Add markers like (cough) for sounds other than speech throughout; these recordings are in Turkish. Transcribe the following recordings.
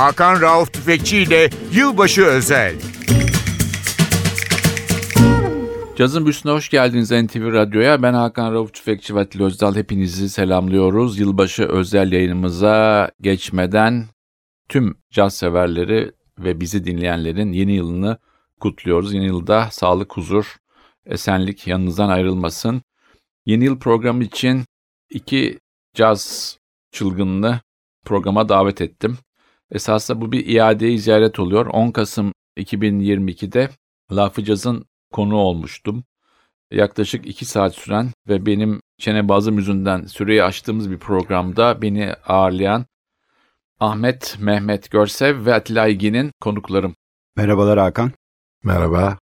Hakan Rauf Tüfekçi ile Yılbaşı Özel. Cazın büyüsüne hoş geldiniz NTV Radyo'ya. Ben Hakan Rauf Tüfekçi ve Atil Özdal. Hepinizi selamlıyoruz. Yılbaşı özel yayınımıza geçmeden tüm caz severleri ve bizi dinleyenlerin yeni yılını kutluyoruz. Yeni yılda sağlık, huzur, esenlik yanınızdan ayrılmasın. Yeni yıl programı için iki caz çılgınını programa davet ettim. Esasında bu bir iade ziyaret oluyor. 10 Kasım 2022'de Lafı Caz'ın konu olmuştum. Yaklaşık 2 saat süren ve benim çenebazım yüzünden süreyi açtığımız bir programda beni ağırlayan Ahmet Mehmet Görsev ve Atilla İlgin'in konuklarım. Merhabalar Hakan. Merhaba,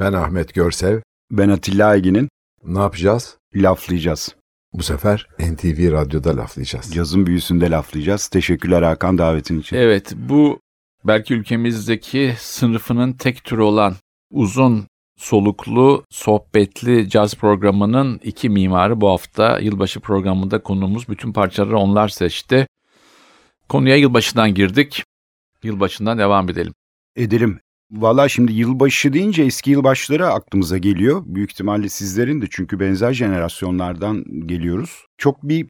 ben Ahmet Görsev. Ben Atilla Aygin'in. Ne yapacağız? Laflayacağız. Bu sefer NTV Radyo'da laflayacağız. Yazın büyüsünde laflayacağız. Teşekkürler Hakan davetin için. Evet, bu belki ülkemizdeki sınıfının tek türü olan uzun soluklu, sohbetli caz programının iki mimarı bu hafta yılbaşı programında konuğumuz. Bütün parçaları onlar seçti. Konuya yılbaşından girdik. Yılbaşından devam edelim. Edelim. Valla şimdi yılbaşı deyince eski yılbaşları aklımıza geliyor. Büyük ihtimalle sizlerin de çünkü benzer jenerasyonlardan geliyoruz. Çok bir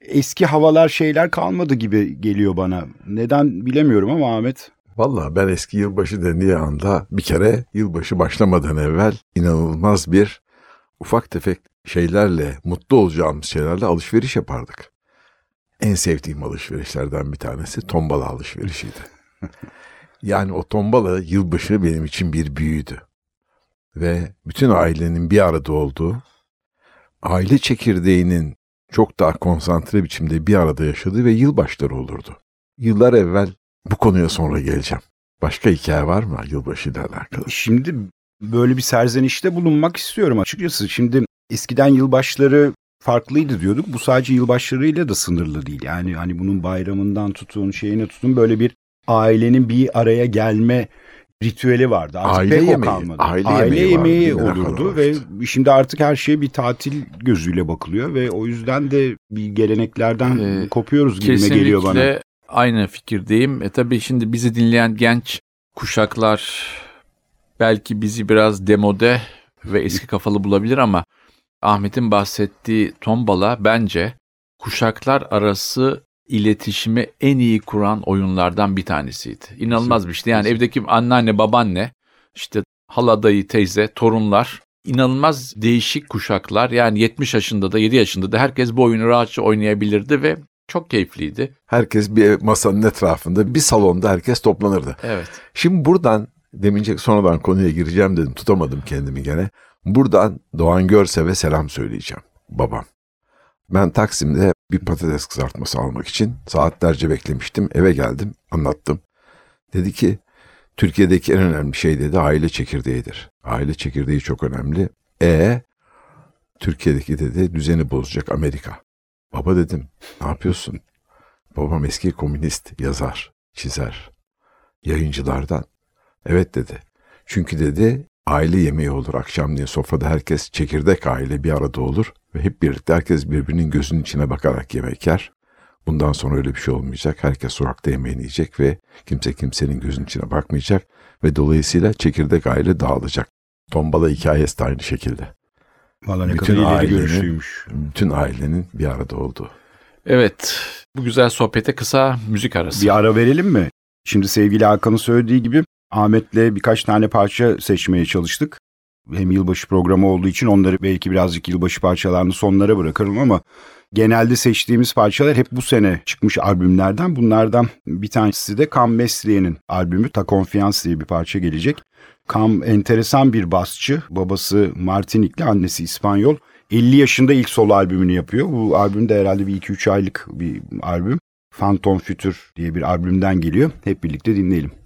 eski havalar şeyler kalmadı gibi geliyor bana. Neden bilemiyorum ama Ahmet. Valla ben eski yılbaşı dendiği anda bir kere yılbaşı başlamadan evvel inanılmaz bir ufak tefek şeylerle, mutlu olacağımız şeylerle alışveriş yapardık. En sevdiğim alışverişlerden bir tanesi tombala alışverişiydi. (laughs) Yani o tombala yılbaşı benim için bir büyüdü. Ve bütün ailenin bir arada olduğu, aile çekirdeğinin çok daha konsantre biçimde bir arada yaşadığı ve yılbaşları olurdu. Yıllar evvel bu konuya sonra geleceğim. Başka hikaye var mı yılbaşı ile alakalı? Şimdi böyle bir serzenişte bulunmak istiyorum açıkçası. Şimdi eskiden yılbaşları farklıydı diyorduk. Bu sadece yılbaşlarıyla da sınırlı değil. Yani hani bunun bayramından tutun, şeyine tutun böyle bir ailenin bir araya gelme ritüeli vardı. Artık aile pek yemeği, o kalmadı. Aile, aile yemeği, yemeği vardı, olurdu ve şimdi artık her şeye bir tatil gözüyle bakılıyor ve o yüzden de bir geleneklerden Ee, kopuyoruz gibime Kesinlikle geliyor bana. aynı fikirdeyim. E tabii şimdi bizi dinleyen genç kuşaklar belki bizi biraz demode ve eski kafalı bulabilir ama Ahmet'in bahsettiği tombala bence kuşaklar arası iletişimi en iyi kuran oyunlardan bir tanesiydi. İnanılmaz bir şeydi. Yani evdeki anneanne, babaanne, işte hala dayı, teyze, torunlar inanılmaz değişik kuşaklar. Yani 70 yaşında da 7 yaşında da herkes bu oyunu rahatça oynayabilirdi ve çok keyifliydi. Herkes bir masanın etrafında, bir salonda herkes toplanırdı. Evet. Şimdi buradan, demince sonradan konuya gireceğim dedim, tutamadım kendimi gene. Buradan Doğan Görsev'e selam söyleyeceğim, babam. Ben Taksim'de bir patates kızartması almak için saatlerce beklemiştim. Eve geldim, anlattım. Dedi ki, Türkiye'deki en önemli şey dedi aile çekirdeğidir. Aile çekirdeği çok önemli. E Türkiye'deki dedi düzeni bozacak Amerika. Baba dedim, ne yapıyorsun? Babam eski komünist, yazar, çizer, yayıncılardan. Evet dedi. Çünkü dedi aile yemeği olur akşamleyin sofrada herkes çekirdek aile bir arada olur ve hep birlikte herkes birbirinin gözünün içine bakarak yemek yer. Bundan sonra öyle bir şey olmayacak. Herkes sokakta yemeğini yiyecek ve kimse kimsenin gözünün içine bakmayacak ve dolayısıyla çekirdek aile dağılacak. Tombala hikayesi de aynı şekilde. Valla ne Bütün kadar ileri ailenin- görüşlüymüş. Bütün ailenin bir arada olduğu. Evet. Bu güzel sohbete kısa müzik arası. Bir ara verelim mi? Şimdi sevgili Hakan'ın söylediği gibi Ahmet'le birkaç tane parça seçmeye çalıştık. Hem yılbaşı programı olduğu için onları belki birazcık yılbaşı parçalarını sonlara bırakırım ama genelde seçtiğimiz parçalar hep bu sene çıkmış albümlerden. Bunlardan bir tanesi de Cam Mesliye'nin albümü Ta Confiance diye bir parça gelecek. Cam enteresan bir basçı. Babası Martinikli, annesi İspanyol. 50 yaşında ilk solo albümünü yapıyor. Bu albüm de herhalde bir 2-3 aylık bir albüm. Phantom Future diye bir albümden geliyor. Hep birlikte dinleyelim.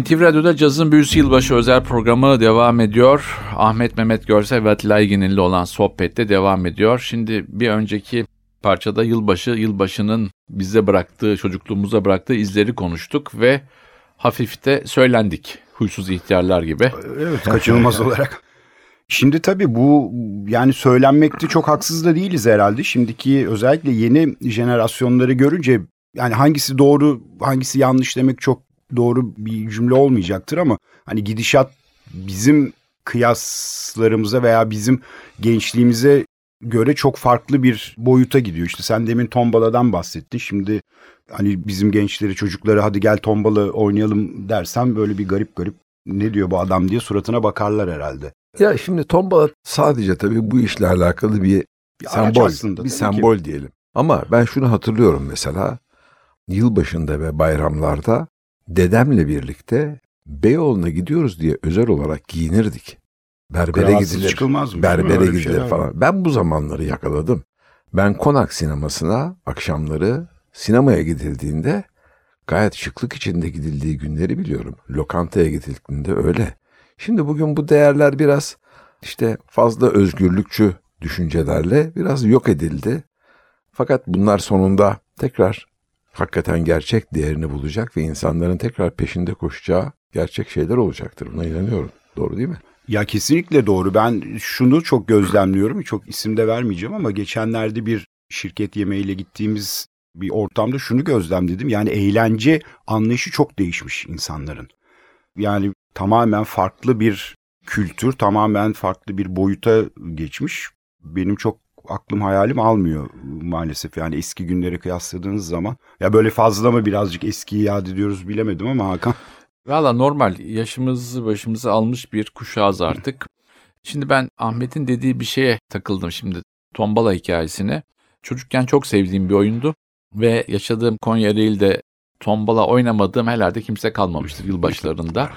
NTV Radyo'da Cazın Büyüsü Yılbaşı özel programı devam ediyor. Ahmet Mehmet Görsel ve Atilla Aygin'inle olan sohbette devam ediyor. Şimdi bir önceki parçada yılbaşı, yılbaşının bize bıraktığı, çocukluğumuza bıraktığı izleri konuştuk ve hafifte söylendik. Huysuz ihtiyarlar gibi. Evet kaçınılmaz (laughs) olarak. Şimdi tabii bu yani söylenmekte çok haksız da değiliz herhalde. Şimdiki özellikle yeni jenerasyonları görünce yani hangisi doğru hangisi yanlış demek çok doğru bir cümle olmayacaktır ama hani gidişat bizim kıyaslarımıza veya bizim gençliğimize göre çok farklı bir boyuta gidiyor. İşte sen demin tombaladan bahsettin. Şimdi hani bizim gençleri çocukları hadi gel tombala oynayalım dersem böyle bir garip garip ne diyor bu adam diye suratına bakarlar herhalde. Ya şimdi tombala sadece tabii bu işle alakalı bir, Bir sembol, aslında, bir sembol diyelim. Ama ben şunu hatırlıyorum mesela yılbaşında ve bayramlarda dedemle birlikte Beyoğlu'na gidiyoruz diye özel olarak giyinirdik. Berbere Kravatsız gidilir, çıkılmaz mı? berbere bir gidilir falan. Ben bu zamanları yakaladım. Ben konak sinemasına akşamları sinemaya gidildiğinde gayet şıklık içinde gidildiği günleri biliyorum. Lokantaya gidildiğinde öyle. Şimdi bugün bu değerler biraz işte fazla özgürlükçü düşüncelerle biraz yok edildi. Fakat bunlar sonunda tekrar hakikaten gerçek değerini bulacak ve insanların tekrar peşinde koşacağı gerçek şeyler olacaktır. Buna inanıyorum. Doğru değil mi? Ya kesinlikle doğru. Ben şunu çok gözlemliyorum. Çok isim de vermeyeceğim ama geçenlerde bir şirket yemeğiyle gittiğimiz bir ortamda şunu gözlemledim. Yani eğlence anlayışı çok değişmiş insanların. Yani tamamen farklı bir kültür, tamamen farklı bir boyuta geçmiş. Benim çok aklım hayalim almıyor maalesef. Yani eski günlere kıyasladığınız zaman. Ya böyle fazla mı birazcık eskiyi yad ediyoruz bilemedim ama Hakan. Valla normal yaşımızı başımızı almış bir kuşağız artık. Şimdi ben Ahmet'in dediği bir şeye takıldım şimdi tombala hikayesine. Çocukken çok sevdiğim bir oyundu ve yaşadığım Konya Ereğli'de tombala oynamadığım herhalde kimse kalmamıştır yılbaşlarında.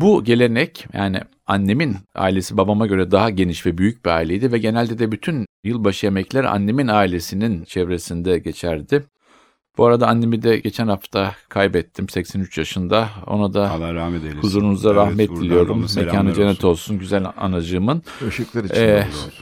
Bu gelenek yani annemin ailesi babama göre daha geniş ve büyük bir aileydi ve genelde de bütün yılbaşı yemekleri annemin ailesinin çevresinde geçerdi. Bu arada annemi de geçen hafta kaybettim 83 yaşında. Ona da Allah rahmet eylesin. huzurunuza Evet, rahmet diliyorum. Mekanı cennet olsun. olsun güzel anacığımın. Işıklar için Ee, olsun.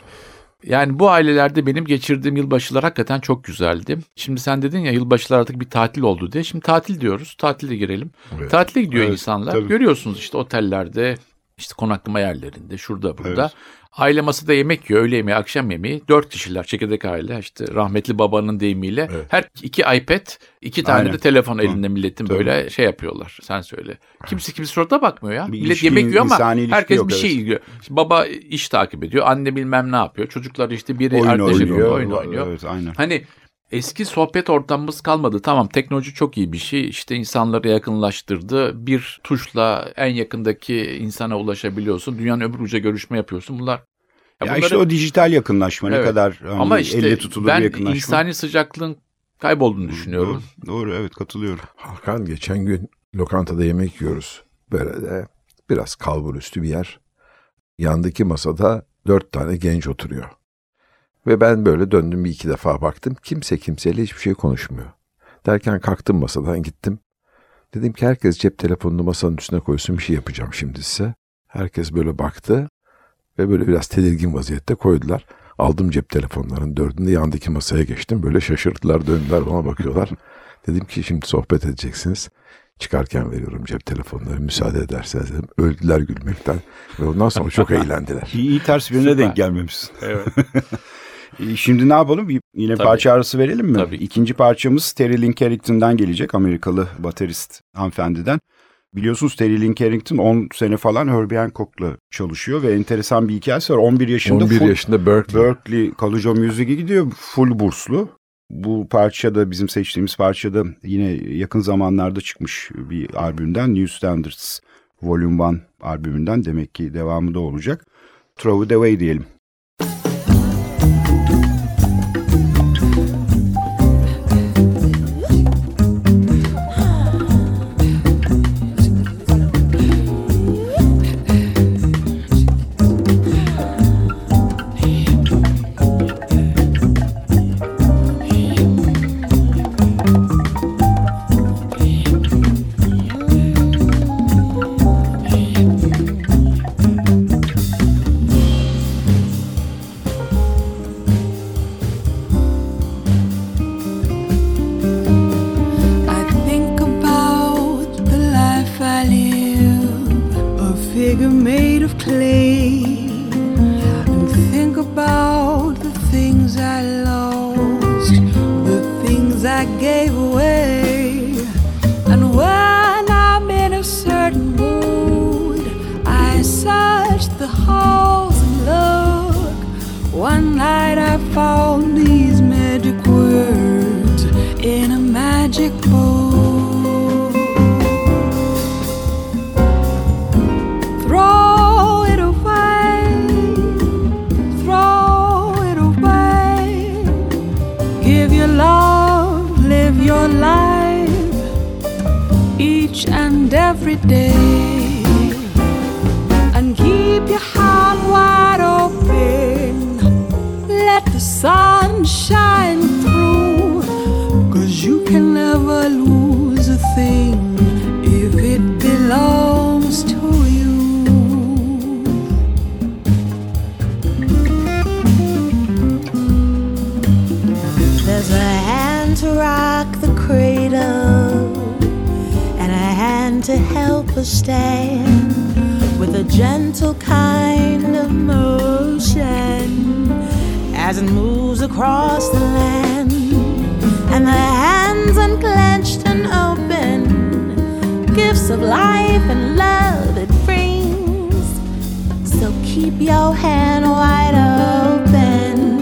Yani bu ailelerde benim geçirdiğim yılbaşılar hakikaten çok güzeldi. Şimdi sen dedin ya yılbaşılar artık bir tatil oldu diye. Şimdi tatil diyoruz. Tatile girelim. Evet. Tatile gidiyor Evet, insanlar. tabii. Görüyorsunuz işte otellerde, işte konaklama yerlerinde, şurada burada. Evet. Aile masada yemek yiyor, öğle yemeği, akşam yemeği. Dört kişiler, çekirdek aile. işte rahmetli babanın deyimiyle. Evet. Her iki iPad, iki tane Aynen. de telefon elinde milletin Tabii. böyle şey yapıyorlar. Sen söyle. Kimse kimse surata bakmıyor ya. Bir Millet yemek yiyor ama herkes yok, bir şey evet. yiyor. İşte baba iş takip ediyor. Anne bilmem ne yapıyor. Çocuklar işte biri Oyun arkadaş oynuyor. oyun oynuyor. Evet aynen. Hani eski sohbet ortamımız kalmadı. Tamam teknoloji çok iyi bir şey. İşte insanları yakınlaştırdı. Bir tuşla en yakındaki insana ulaşabiliyorsun. Dünyanın öbür uca görüşme yapıyorsun. Bunlar Ya, bunları- işte o dijital yakınlaşma ne Evet. kadar hani ama işte elle tutulur bir ben yakınlaşma. insani sıcaklığın kaybolduğunu düşünüyorum. Doğru, doğru evet katılıyorum. Hakan geçen gün lokantada yemek yiyoruz. Böyle de biraz kalbur üstü bir yer. Yandaki masada dört tane genç oturuyor. Ve ben böyle döndüm bir iki defa baktım. Kimse kimseyle hiçbir şey konuşmuyor. Derken kalktım masadan gittim. Dedim ki herkes cep telefonunu masanın üstüne koysun bir şey yapacağım şimdi size. Herkes böyle baktı ve böyle biraz tedirgin vaziyette koydular. Aldım cep telefonlarının dördünü de yandaki masaya geçtim. Böyle şaşırdılar döndüler bana bakıyorlar. (laughs) Dedim ki şimdi sohbet edeceksiniz. Çıkarken veriyorum cep telefonları müsaade ederseniz dedim. Öldüler gülmekten ve ondan sonra çok (laughs) eğlendiler. İyi, iyi ters birine Süper. denk gelmemişsin. Evet. (laughs) E, Şimdi ne yapalım? Yine Tabii. parça arası verelim mi? Tabii. İkinci parçamız Terry Lynn Carrington'dan gelecek. Amerikalı baterist hanımefendiden. Biliyorsunuz Terry Lynn Carrington 10 sene falan Herbie Hancock'la çalışıyor ve enteresan bir hikayesi var. 11 yaşında 11 full yaşında Berkeley. Berkeley College of Music'e gidiyor. Full burslu. Bu parçada bizim seçtiğimiz parçada yine yakın zamanlarda çıkmış bir albümden New Standards Volume 1 albümünden demek ki devamı da olacak. Throw It Away diyelim. play. gentle kind of motion as it moves across the land, and the hands unclenched and open, gifts of life and love it brings. So keep your hand wide open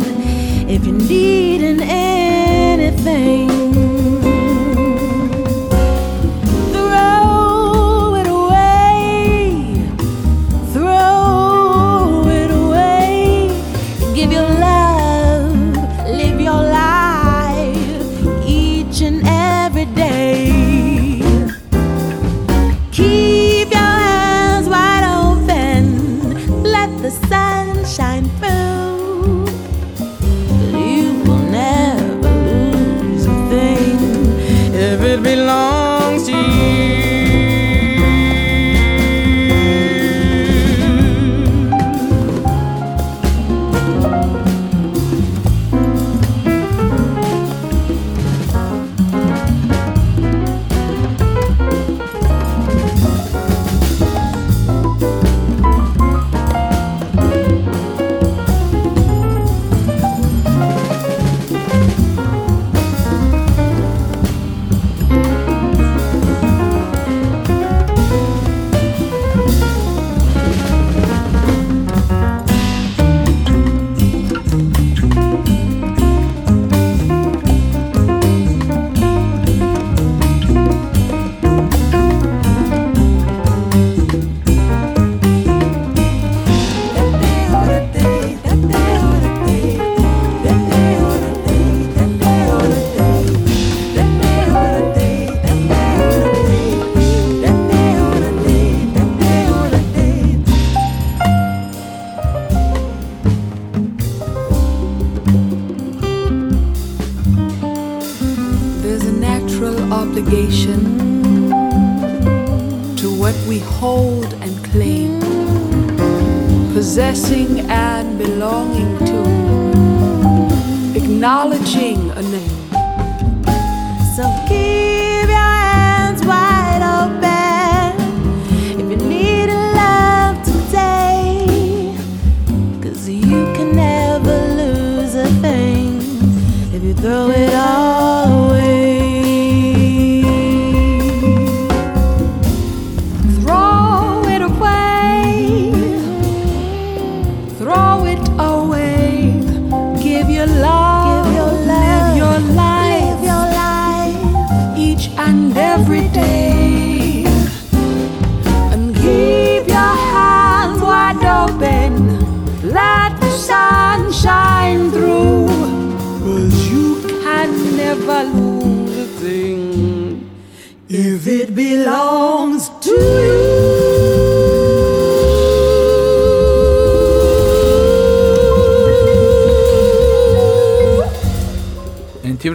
if you need anything.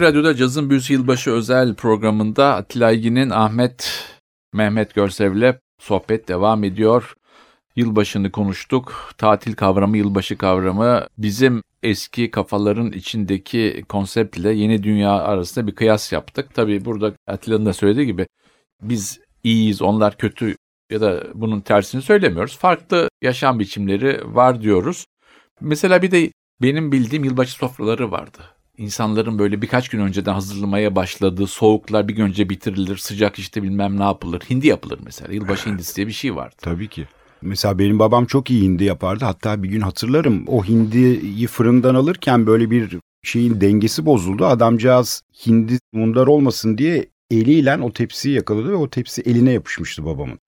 Radyo'da Cazın Büyüsü Yılbaşı özel programında Atilla İlgin'in Ahmet Mehmet Görsev'le sohbet devam ediyor. Yılbaşını konuştuk. Tatil kavramı, yılbaşı kavramı bizim eski kafaların içindeki konseptle yeni dünya arasında bir kıyas yaptık. Tabii burada Atilla'nın da söylediği gibi biz iyiyiz, onlar kötü ya da bunun tersini söylemiyoruz. Farklı yaşam biçimleri var diyoruz. Mesela bir de benim bildiğim yılbaşı sofraları vardı. İnsanların böyle birkaç gün önceden hazırlamaya başladığı soğuklar bir gün önce bitirilir, sıcak işte bilmem ne yapılır. Hindi yapılır mesela. Yılbaşı (laughs) hindisi diye bir şey vardı. Tabii ki. Mesela benim babam çok iyi hindi yapardı. Hatta bir gün hatırlarım o hindiyi fırından alırken böyle bir şeyin dengesi bozuldu. Adamcağız hindi mundar olmasın diye eliyle o tepsiyi yakaladı ve o tepsi eline yapışmıştı babamın.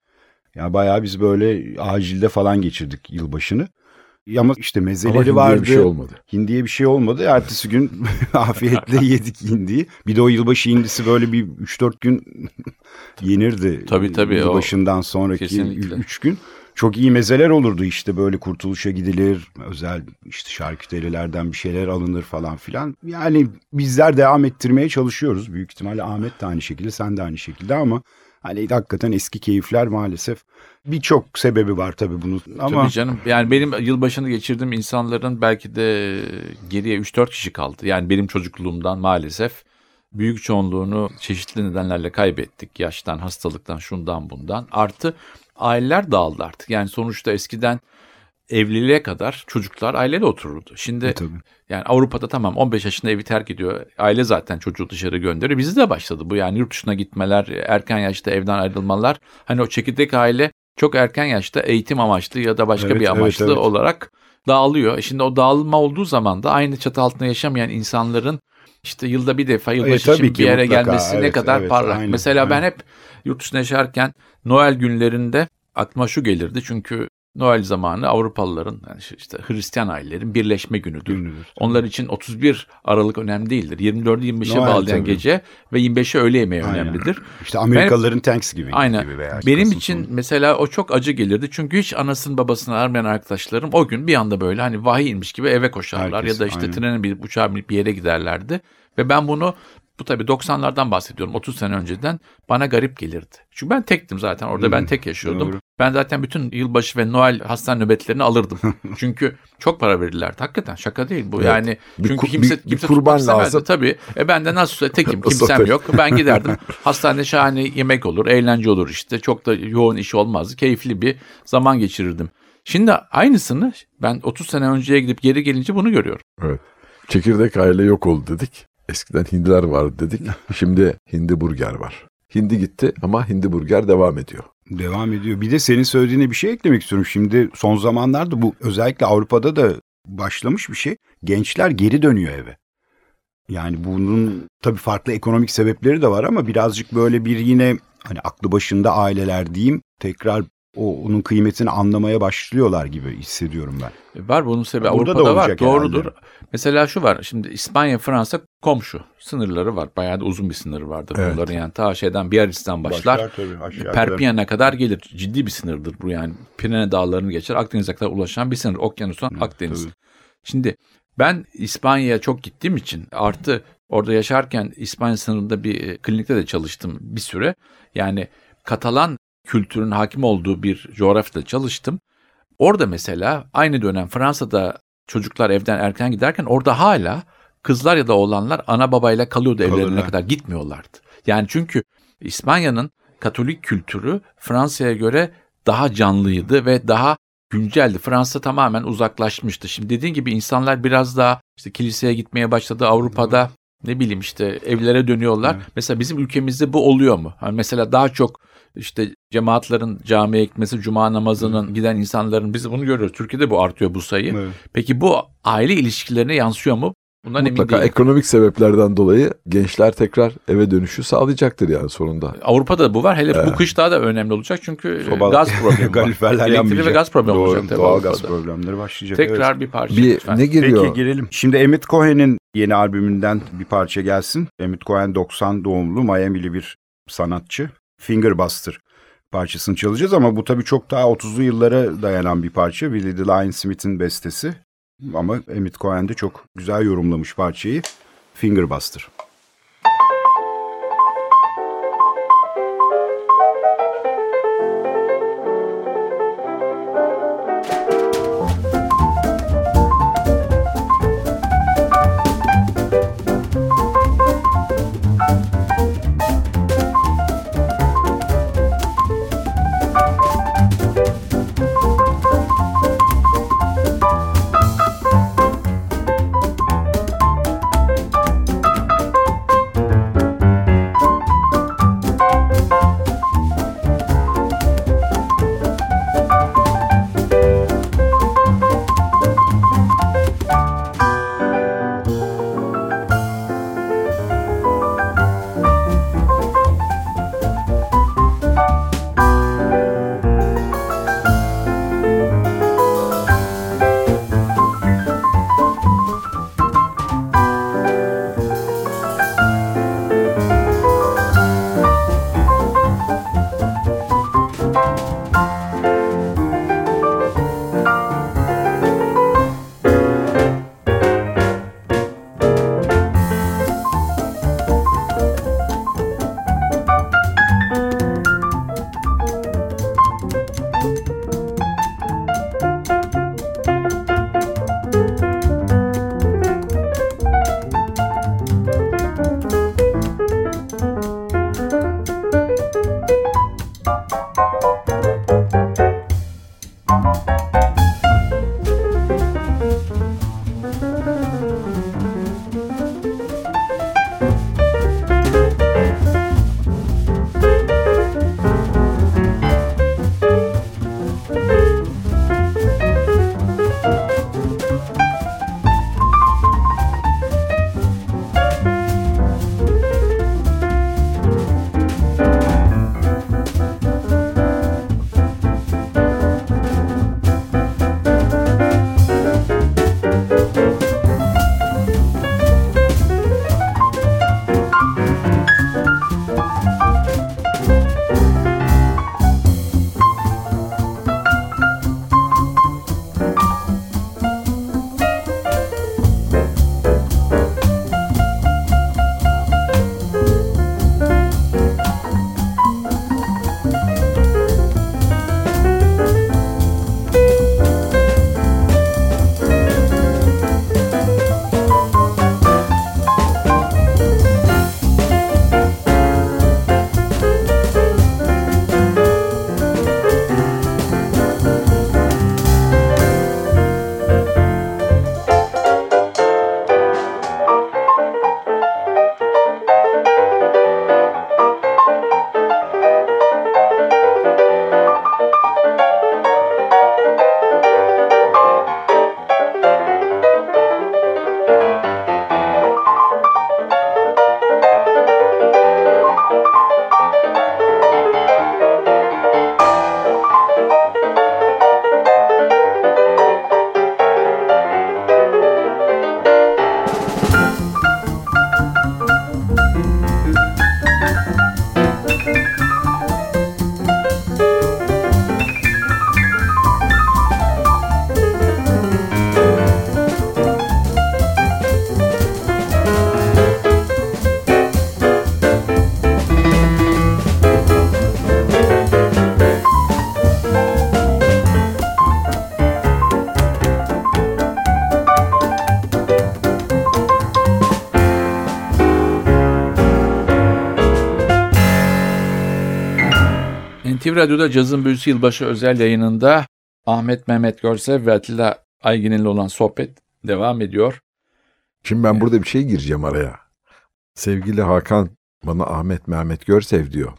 Ya bayağı biz böyle acilde falan geçirdik yılbaşını. Ama işte Ama mezeleri hindiye vardı. bir şey olmadı. Hindiye bir şey olmadı. Ertesi gün (laughs) afiyetle yedik hindiyi. Bir de o yılbaşı hindisi böyle bir 3-4 gün (laughs) yenirdi. Tabii, tabii, o- Yılbaşından sonraki Kesinlikle. 3 gün. Çok iyi mezeler olurdu işte böyle kurtuluşa gidilir. Özel işte şarküterilerden bir şeyler alınır falan filan. Yani bizler devam ettirmeye çalışıyoruz. Büyük ihtimalle Ahmet de aynı şekilde sen de aynı şekilde ama hani hakikaten eski keyifler maalesef birçok sebebi var tabii bunun ama Tabii canım. Yani benim yılbaşını geçirdiğim insanların belki de geriye 3-4 kişi kaldı. Yani benim çocukluğumdan maalesef büyük çoğunluğunu çeşitli nedenlerle kaybettik. Yaştan, hastalıktan, şundan bundan. Artı aileler dağıldı artık. Yani sonuçta eskiden evliliğe kadar çocuklar aileyle otururdu. Şimdi E, tabii. yani Avrupa'da tamam 15 yaşında evi terk ediyor. Aile zaten çocuğu dışarı gönderiyor. Bizde de başladı bu. Yani yurt dışına gitmeler, erken yaşta evden ayrılmalar. Hani o çekirdek aile çok erken yaşta eğitim amaçlı ya da başka Evet, bir evet, amaçlı evet. olarak dağılıyor. E Şimdi o dağılma olduğu zaman da aynı çatı altında yaşamayan insanların işte yılda bir defa yılbaşı tabii için bir yere mutlaka. gelmesi ne Evet, kadar evet, parlak. aynen, Mesela ben aynen. hep yurt dışında yaşarken Noel günlerinde aklıma şu gelirdi. Çünkü Noel zamanı Avrupalıların yani işte Hristiyan ailelerin birleşme günüdür. Günüdür. Onlar için 31 Aralık önemli değildir. 24'ü 25'e Noel bağlayan tabii. gece ve 25'e öğle yemeği Aynen. önemlidir. İşte Amerikalıların Thanksgiving Aynen. gibi veya Benim Kasım için sonu. mesela o çok acı gelirdi. Çünkü hiç anasını babasını aramayan arkadaşlarım o gün bir anda böyle hani vahiy inmiş gibi eve koşarlar Herkes, ya da işte aynen. trene binip uçağa binip bir yere giderlerdi. Ve ben bunu bu tabii 90'lardan bahsediyorum 30 sene önceden bana garip gelirdi. Çünkü ben tektim zaten orada ben Hmm, tek yaşıyordum. doğru. Ben zaten bütün yılbaşı ve Noel hastane nöbetlerini alırdım. (laughs) Çünkü çok para verirlerdi hakikaten şaka değil bu Evet. yani. Bir Çünkü kimse, bir- bir kimse kurban tutmak istemezdi. lazım. Tabii. E ben de nasılsa tekim (laughs) kimsem yok. Ben giderdim. (laughs) Hastanede şahane yemek olur, eğlence olur işte. Çok da yoğun iş olmazdı. Keyifli bir zaman geçirirdim. Şimdi aynısını ben 30 sene önceye gidip geri gelince bunu görüyorum. Evet. Çekirdek aile yok oldu dedik. Eskiden hindiler vardı dedik. Şimdi hindi burger var. Hindi gitti ama hindi burger devam ediyor. Devam ediyor. Bir de senin söylediğine bir şey eklemek istiyorum. Şimdi son zamanlarda bu özellikle Avrupa'da da başlamış bir şey. Gençler geri dönüyor eve. Yani bunun tabii farklı ekonomik sebepleri de var ama birazcık böyle bir yine hani aklı başında aileler diyeyim tekrar o onun kıymetini anlamaya başlıyorlar gibi hissediyorum ben. E Var bunun sebebi Burada da Avrupa'da var olacak doğrudur. herhalde. Mesela şu var şimdi İspanya Fransa komşu sınırları var. Bayağı da uzun bir sınırı vardır Evet. bunların yani ta şeyden Biarritz'ten başlar. tabii aşağı Perpignan kadar gelir. Ciddi bir sınırdır bu yani. Pirene dağlarını geçer. Akdeniz'e kadar ulaşan bir sınır. Okyanustan Akdeniz. tabii. Şimdi ben İspanya'ya çok gittiğim için artı orada yaşarken İspanya sınırında bir e, klinikte de çalıştım bir süre. Yani Katalan kültürün hakim olduğu bir coğrafyada çalıştım. Orada mesela aynı dönem Fransa'da çocuklar evden erken giderken orada hala kızlar ya da oğlanlar ana babayla kalıyordu evlerine Kalırlar. kadar gitmiyorlardı. Yani çünkü İspanya'nın Katolik kültürü Fransa'ya göre daha canlıydı ve daha günceldi. Fransa tamamen uzaklaşmıştı. Şimdi dediğin gibi insanlar biraz daha işte kiliseye gitmeye başladı Avrupa'da. Ne bileyim işte evlere dönüyorlar. Mesela bizim ülkemizde bu oluyor mu? Hani mesela daha çok işte cemaatlerin camiye gitmesi, cuma namazının giden insanların biz bunu görüyoruz. Türkiye'de bu artıyor bu sayı. Evet. Peki bu aile ilişkilerine yansıyor mu? Bundan emin Mutlaka değilim. ekonomik sebeplerden dolayı gençler tekrar eve dönüşü sağlayacaktır yani sonunda. Avrupa'da bu var. Hele bu Evet. kış daha da önemli olacak çünkü e, Soba- gaz problemi (laughs) var. Elektriği yanmayacak. ve gaz problemi Doğru, olacak tabii Doğal gaz problemleri başlayacak. Tekrar evet. bir parça Bir lütfen. ne giriyor? Peki girelim. Şimdi Emmett Cohen'in yeni albümünden bir parça gelsin. Emmett Cohen 90 doğumlu Miami'li bir sanatçı. Fingerbuster parçasını çalacağız ama bu tabii çok daha 30'lu yıllara dayanan bir parça. Willie the Lion Smith'in bestesi. Ama Emmett Cohen de çok güzel yorumlamış parçayı. Fingerbuster. NTV Radyo'da Cazın Büyüsü Yılbaşı özel yayınında Ahmet Mehmet Görsev ve Atilla Aygin'le olan sohbet devam ediyor. Şimdi ben burada bir şey gireceğim araya. Sevgili Hakan bana Ahmet Mehmet Görsev diyor.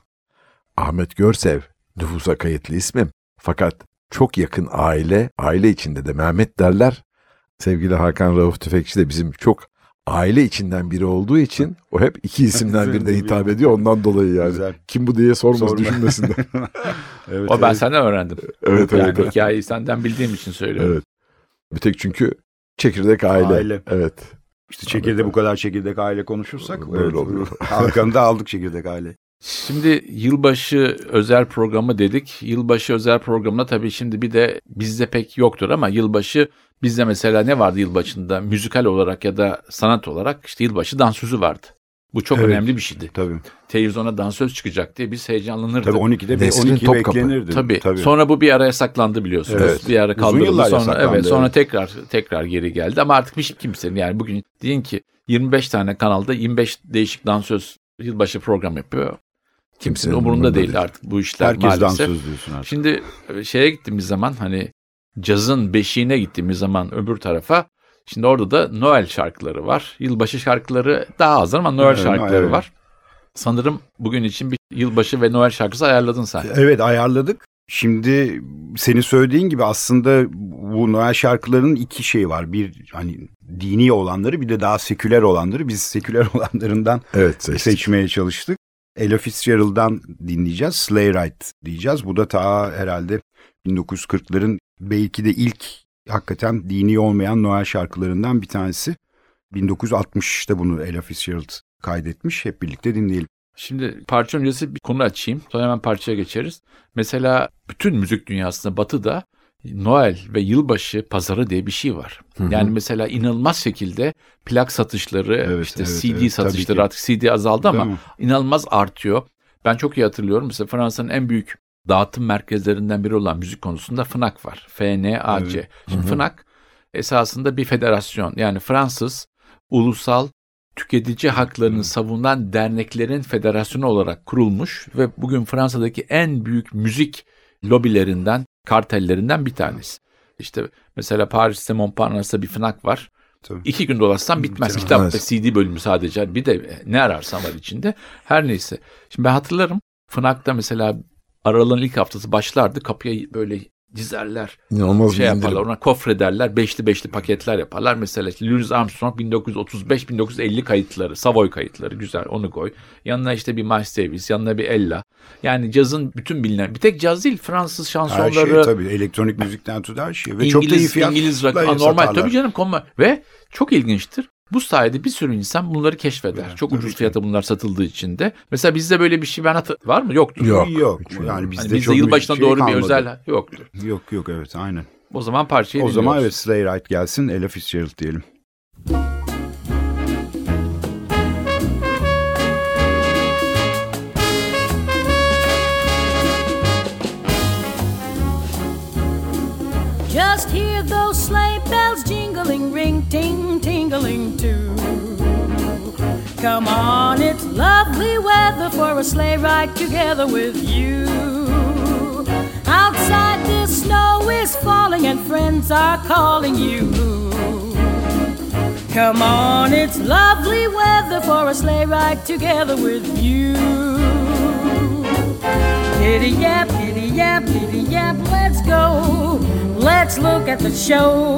Ahmet Görsev nüfusa kayıtlı ismim. Fakat çok yakın aile, aile içinde de Mehmet derler. Sevgili Hakan Rauf Tüfekçi de bizim çok aile içinden biri olduğu için o hep iki isimden (laughs) birine hitap ediyor. Ondan dolayı yani. Güzel. Kim bu diye sormaz Sorma. düşünmesinler. (laughs) evet, O ben evet. senden öğrendim. evet Yani evet. hikayeyi senden bildiğim için söylüyorum. evet. Bir tek çünkü çekirdek aile. Aile. Evet. İşte çekirdek bu kadar çekirdek aile konuşursak Böyle evet, oluyor. (laughs) Hakan'ı da aldık çekirdek aile. Şimdi yılbaşı özel programı dedik. Yılbaşı özel programında tabii şimdi bir de bizde pek yoktur ama yılbaşı bizde mesela ne vardı yılbaşında? Müzikal olarak ya da sanat olarak işte yılbaşı dansözü vardı. Bu çok Evet. önemli bir şeydi. Tabii. Televizyona dansöz çıkacak diye biz heyecanlanırdık. Tabii 12'de Nesrin 12 Topkapı. beklenirdi. Tabii. Sonra bu bir ara yasaklandı biliyorsunuz. Evet. Bir ara Uzun kaldırıldı. yıllar Sonra yasaklandı, evet sonra evet. tekrar tekrar geri geldi ama artık hiç kimsenin yani bugün deyin ki 25 tane kanalda 25 değişik dansöz yılbaşı program yapıyor. Kimsenin Kimsenin umurunda değil değil. artık bu işler Herkes maalesef. dansöz diyorsun artık. Şimdi e, şeye gittiğimiz zaman hani cazın beşiğine gittiğimiz zaman öbür tarafa şimdi orada da Noel şarkıları var. Yılbaşı şarkıları daha az ama Noel Evet, şarkıları evet. var. Sanırım bugün için bir yılbaşı ve Noel şarkısı ayarladın sen. Evet ayarladık. Şimdi senin söylediğin gibi aslında bu Noel şarkılarının iki şeyi var. Bir hani dini olanları bir de daha seküler olanları. Biz seküler (laughs) olanlarından Evet seçtik. seçmeye çalıştık. Ella Fitzgerald'dan dinleyeceğiz. Sleigh Ride diyeceğiz. Bu da ta herhalde 1940'ların belki de ilk hakikaten dini olmayan Noel şarkılarından bir tanesi. 1960'ta bunu Ella Fitzgerald kaydetmiş. Hep birlikte dinleyelim. Şimdi parça öncesi bir konu açayım. Sonra hemen parçaya geçeriz. Mesela bütün müzik dünyasında batıda Noel ve yılbaşı pazarı diye bir şey var. Yani mesela inanılmaz şekilde plak satışları, Evet, işte evet, CD evet, satışları artık CD azaldı ama mi? inanılmaz artıyor. Ben çok iyi hatırlıyorum. Mesela Fransa'nın en büyük dağıtım merkezlerinden biri olan müzik konusunda FNAC var. F-N-A-C. Evet. Şimdi FNAC esasında bir federasyon. Yani Fransız ulusal tüketici haklarını savunan derneklerin federasyonu olarak kurulmuş ve bugün Fransa'daki en büyük müzik lobilerinden, kartellerinden bir tanesi. İşte mesela Paris'te Montparnasse'da bir FNAC var. Tabii. İki gün dolaşsan bitmez. Bitemez. Kitap ve CD bölümü sadece. Bir de ne ararsan var içinde. Her neyse. Şimdi ben hatırlarım. FNAC'ta mesela Aralığın ilk haftası başlardı. Kapıya böyle dizerler. İnanılmaz şey bir indirim. yaparlar. Ona kofrederler. Beşli beşli paketler yaparlar. Mesela işte Louis Armstrong 1935-1950 kayıtları. Savoy kayıtları. Güzel onu koy. Yanına işte bir Miles Davis. Yanına bir Ella. Yani cazın bütün bilinen. Bir tek caz değil. Fransız Her şansonları. şey tabii elektronik müzikten tut her şey. Ve İngiliz, çok da iyi fiyatla İngiliz rock, normal satarlar. tabii canım konma. Ve çok ilginçtir. Bu sayede bir sürü insan bunları keşfeder. Evet, çok ucuz ki. fiyata bunlar satıldığı için de. Mesela bizde böyle bir şey ben hatır var mı? Yoktur. Yok. Yok. Yani Hani bizde, bizde çok yılbaşına şey doğru bir kalmadı. özel yoktur. Yok yok evet aynen. O zaman parçayı o zaman evet dinliyoruz. Sleigh Ride gelsin Ella Fitzgerald diyelim. Just hear those sleigh bells jingling, ring, ting, tingling too. Come on, it's lovely weather for a sleigh ride together with you. Outside the snow is falling and friends are calling you. Come on, it's lovely weather for a sleigh ride together with you. Giddy yap, giddy yap, giddy yap, let's go. Let's look at the show.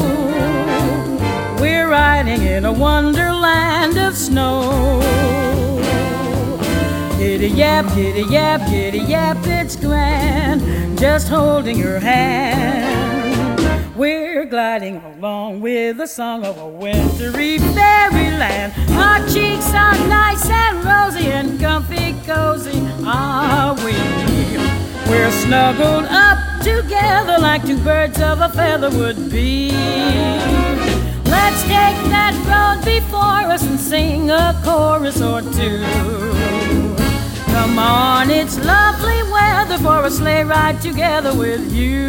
We're riding in a wonderland of snow. Giddy yap, giddy yap, giddy yap, it's grand. Just holding your hand. We're gliding along with the song of a wintry fairyland. Our cheeks are nice and rosy and comfy cozy, are we? We're snuggled up together like two birds of a feather would be. Let's take that road before us and sing a chorus or two. Come on, it's lovely weather for a sleigh ride together with you.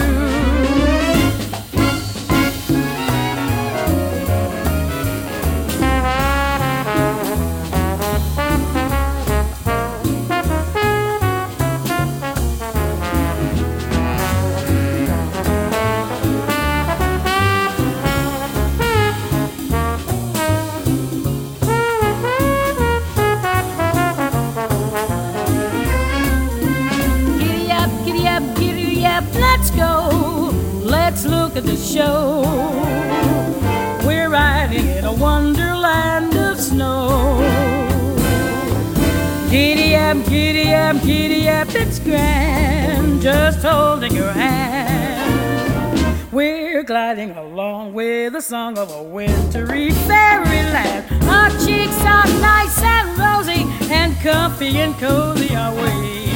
It's grand, just holding your hand. We're gliding along with the song of a wintry fairyland. Our cheeks are nice and rosy, and comfy and cozy are we.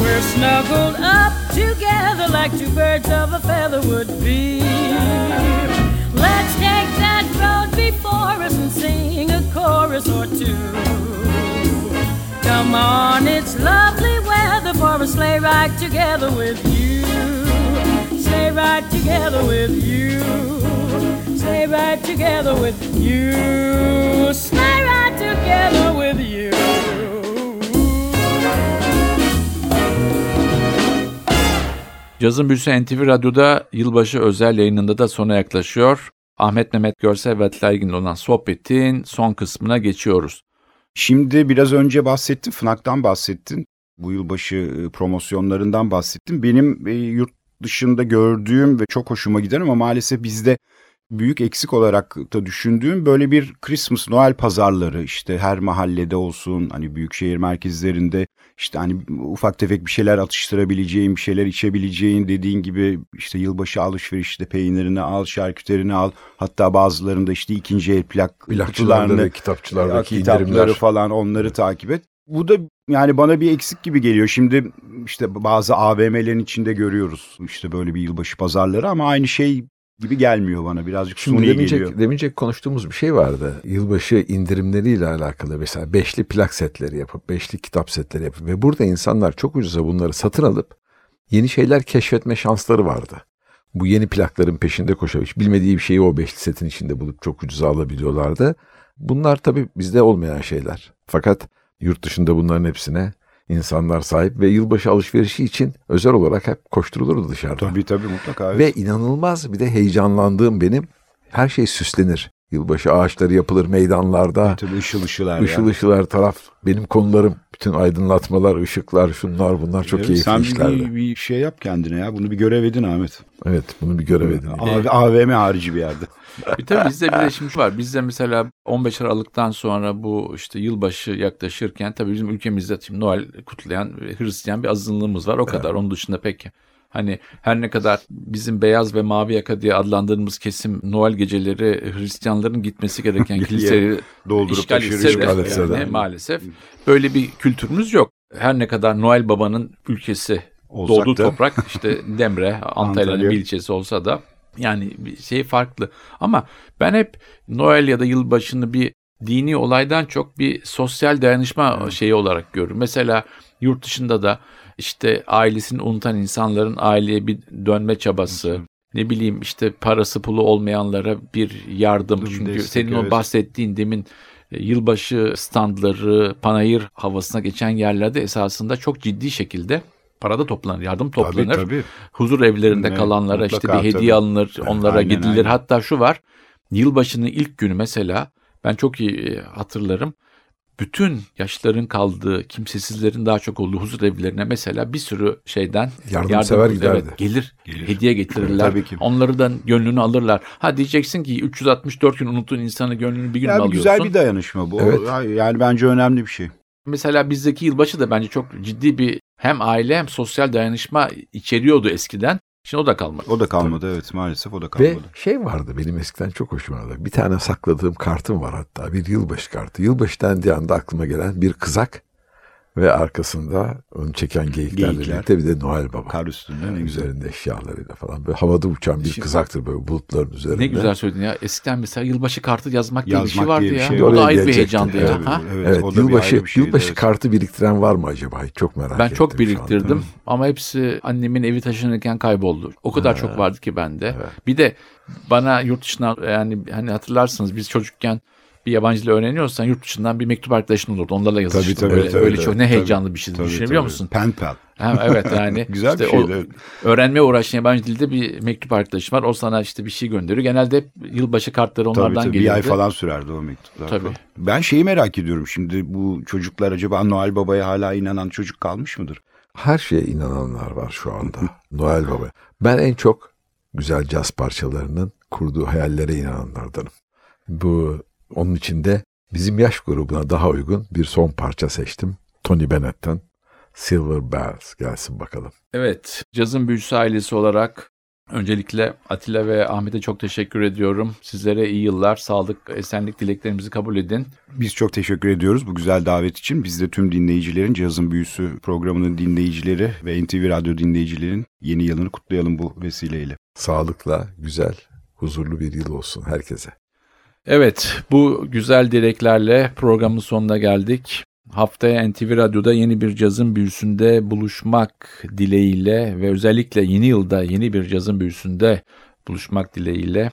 We're snuggled up together like two birds of a feather would be. Let's take that road before us and sing a chorus or two. Come on, it's lovely weather for a sleigh ride together with you. Sleigh ride together with you. Sleigh ride together with you. Sleigh ride together with you. Cazın Büyüsü NTV Radyo'da yılbaşı özel yayınında da sona yaklaşıyor. Ahmet Mehmet Görsel ve Atilla olan sohbetin son kısmına geçiyoruz. Şimdi biraz önce bahsettin, FNAC'tan bahsettin. Bu yılbaşı e, promosyonlarından bahsettin. Benim e, yurt dışında gördüğüm ve çok hoşuma giden ama maalesef bizde büyük eksik olarak da düşündüğüm böyle bir Christmas Noel pazarları işte her mahallede olsun hani büyük şehir merkezlerinde işte hani ufak tefek bir şeyler atıştırabileceğin bir şeyler içebileceğin dediğin gibi işte yılbaşı alışverişte peynirini al şarküterini al hatta bazılarında işte ikinci el plak kutularını ve kitapçılardaki kitapları indirimler. falan onları takip et. Bu da yani bana bir eksik gibi geliyor. Şimdi işte bazı AVM'lerin içinde görüyoruz işte böyle bir yılbaşı pazarları ama aynı şey gibi gelmiyor bana. Birazcık Şimdi suni demeyecek, geliyor. demeyecek konuştuğumuz bir şey vardı. Yılbaşı indirimleriyle alakalı mesela beşli plak setleri yapıp, beşli kitap setleri yapıp ve burada insanlar çok ucuza bunları satın alıp yeni şeyler keşfetme şansları vardı. Bu yeni plakların peşinde koşup hiç bilmediği bir şeyi o beşli setin içinde bulup çok ucuza alabiliyorlardı. Bunlar tabii bizde olmayan şeyler. Fakat yurt dışında bunların hepsine insanlar sahip ve yılbaşı alışverişi için özel olarak hep koşturulurdu dışarıda. Tabii tabii mutlaka. Evet. Ve inanılmaz bir de heyecanlandığım benim her şey süslenir. Yılbaşı ağaçları yapılır meydanlarda. tabii ışıl ışılar. Işıl ya. ışıl her taraf. Benim konularım bütün aydınlatmalar, ışıklar, şunlar bunlar çok Evet, keyifli Sen işlerdi. bir, bir şey yap kendine ya. Bunu bir görev edin Ahmet. Evet bunu bir görev edin. AV, AVM harici bir yerde. (laughs) Bir tabii bizde bir de şimdi şu var. Bizde mesela 15 Aralık'tan sonra bu işte yılbaşı yaklaşırken tabii bizim ülkemizde şimdi Noel kutlayan Hristiyan bir azınlığımız var. O kadar. Onun dışında pek hani her ne kadar bizim beyaz ve mavi yaka diye adlandırdığımız kesim Noel geceleri Hristiyanların gitmesi gereken (laughs) kiliseleri Doldurup işgal taşır, etse de yani de. maalesef böyle bir kültürümüz yok. Her ne kadar Noel Baba'nın ülkesi Olsak doğduğu da. toprak işte (laughs) Demre, Antalya'nın Antalya. bir ilçesi olsa da yani bir şey farklı. Ama ben hep Noel ya da yılbaşını bir dini olaydan çok bir sosyal dayanışma şeyi olarak görüyorum. Mesela yurt dışında da işte ailesini unutan insanların aileye bir dönme çabası, ne bileyim işte parası pulu olmayanlara bir yardım. Yardım, Çünkü destek, senin o evet. bahsettiğin demin e, yılbaşı standları, panayır havasına geçen yerlerde esasında çok ciddi şekilde parada toplanır, yardım toplanır. Tabii tabii. Huzur evlerinde Evet, kalanlara işte bir hediye tabii. alınır, onlara Aynen, gidilir. aynen. Hatta şu var, yılbaşının ilk günü mesela ben çok iyi e, hatırlarım. Bütün yaşların kaldığı, kimsesizlerin daha çok olduğu huzur evlerine mesela bir sürü şeyden Yardımsever giderdi. evet, gelir, Gelir. hediye getirirler. Tabii ki. Onları da gönlünü alırlar. Ha diyeceksin ki 364 gün unuttuğun insanı gönlünü bir gün Yani alıyorsun? güzel bir dayanışma bu. Evet. Yani bence önemli bir şey. Mesela bizdeki yılbaşı da bence çok ciddi bir hem aile hem sosyal dayanışma içeriyordu eskiden. Şimdi o da kalmadı. O da kalmadı evet maalesef o da Ve kalmadı. şey vardı benim eskiden çok hoşuma giderdi. Bir tane sakladığım kartım var hatta bir yılbaşı kartı. Yılbaşı dendiği anda aklıma gelen bir kızak ve arkasında onu çeken geyiklerle Geyikler. birlikte bir de Noel Baba. Kar üstünde ne güzel. üzerinde eşyalarıyla falan. Böyle havada uçan bir Şimdi- kızaktır böyle bulutların üzerinde. Ne güzel söyledin ya. Eskiden mesela yılbaşı kartı yazmak, diye bir şey Yazmak vardı diye bir ya. şey o da ayrı bir heyecandı ya. Evet, Ha? evet, Evet, o da yılbaşı, bir şeydi, yılbaşı evet. kartı biriktiren var mı acaba? Çok merak Ben ettim. çok şu biriktirdim anda. ama hepsi annemin evi taşınırken kayboldu. O kadar Ha. çok vardı ki bende. Evet. Bir de bana yurt dışına yani hani hatırlarsınız biz çocukken bir yabancı dil öğreniyorsan yurt dışından bir mektup arkadaşın olurdu. Onlarla yazıştın. tabii, öyle, tabii, öyle tabii, çok ne tabii. heyecanlı bir şeydi. Tabii, Düşünebiliyor tabii. musun? Pen pal. Ha, evet yani. (laughs) Güzel bir işte o şeydi. evet. öğrenmeye uğraşan yabancı dilde bir mektup arkadaşım var. O sana işte bir şey gönderiyor. Genelde hep yılbaşı kartları Tabii, onlardan tabii, geliyordu. bir ay falan sürerdi o mektuplar. Tabii. falan. Ben şeyi merak ediyorum şimdi bu çocuklar acaba Noel Baba'ya hala inanan çocuk kalmış mıdır? Her şeye inananlar var şu anda. (laughs) Noel Baba. Ben en çok güzel caz parçalarının kurduğu hayallere inananlardanım. Bu onun içinde bizim yaş grubuna daha uygun bir son parça seçtim. Tony Bennett'ten Silver Bells gelsin bakalım. Evet, cazın büyüsü ailesi olarak öncelikle Atilla ve Ahmet'e çok teşekkür ediyorum. Sizlere iyi yıllar, sağlık, esenlik dileklerimizi kabul edin. Biz çok teşekkür ediyoruz bu güzel davet için. Biz de tüm dinleyicilerin Cazın Büyüsü programının dinleyicileri ve NTV Radyo dinleyicilerin yeni yılını kutlayalım bu vesileyle. Sağlıkla, güzel, huzurlu bir yıl olsun herkese. Evet, bu güzel dileklerle programın sonuna geldik. Haftaya NTV Radyo'da yeni bir cazın büyüsünde buluşmak dileğiyle ve özellikle yeni yılda yeni bir cazın büyüsünde buluşmak dileğiyle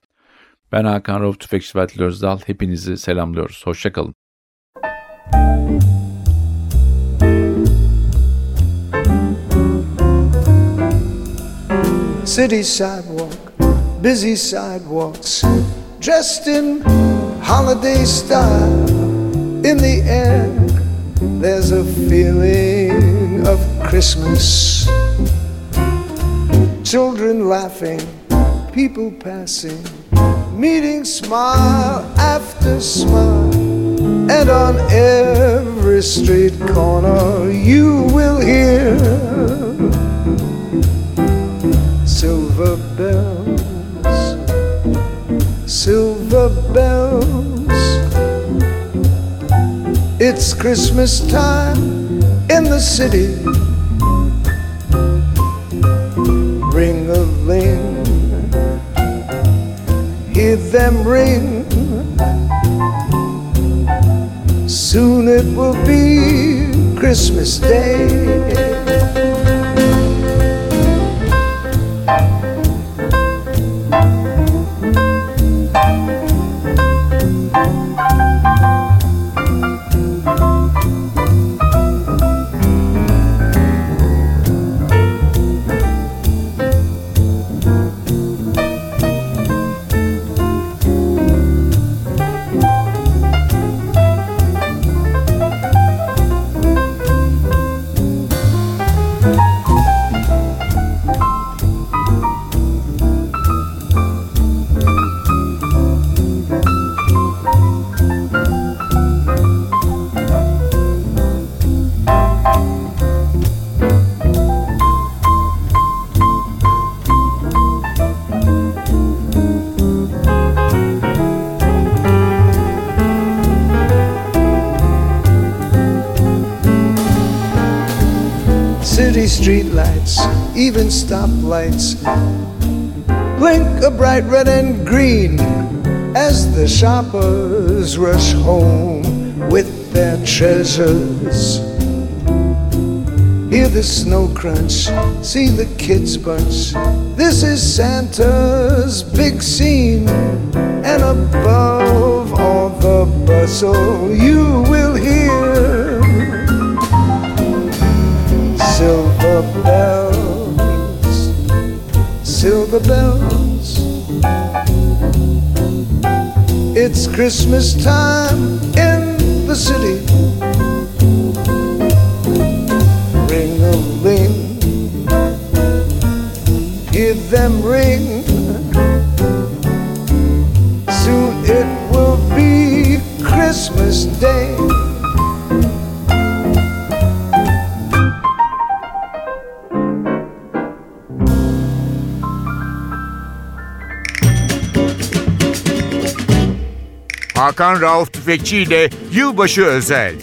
ben Hakan Rauf Tüfekçi ve Özdal hepinizi selamlıyoruz. Hoşçakalın. City sidewalk, busy sidewalks, dressed in holiday style. In the air, there's a feeling of Christmas. Children laughing, people passing, meeting smile after smile. And on every street corner, you will hear silver bells, silver bells. It's Christmas time in the city. Ring a ling, hear them ring. Soon it will be Christmas Day. City streetlights, even stoplights, blink a bright red and green as the shoppers rush home with their treasures. Hear the snow crunch, see the kids bunch. This is Santa's big scene, and above all the bustle, you silver bells, silver bells. It's Christmas time in the city. Ring a ling, hear them ring. Hakan Rauf Tüfekçi ile Yılbaşı Özel.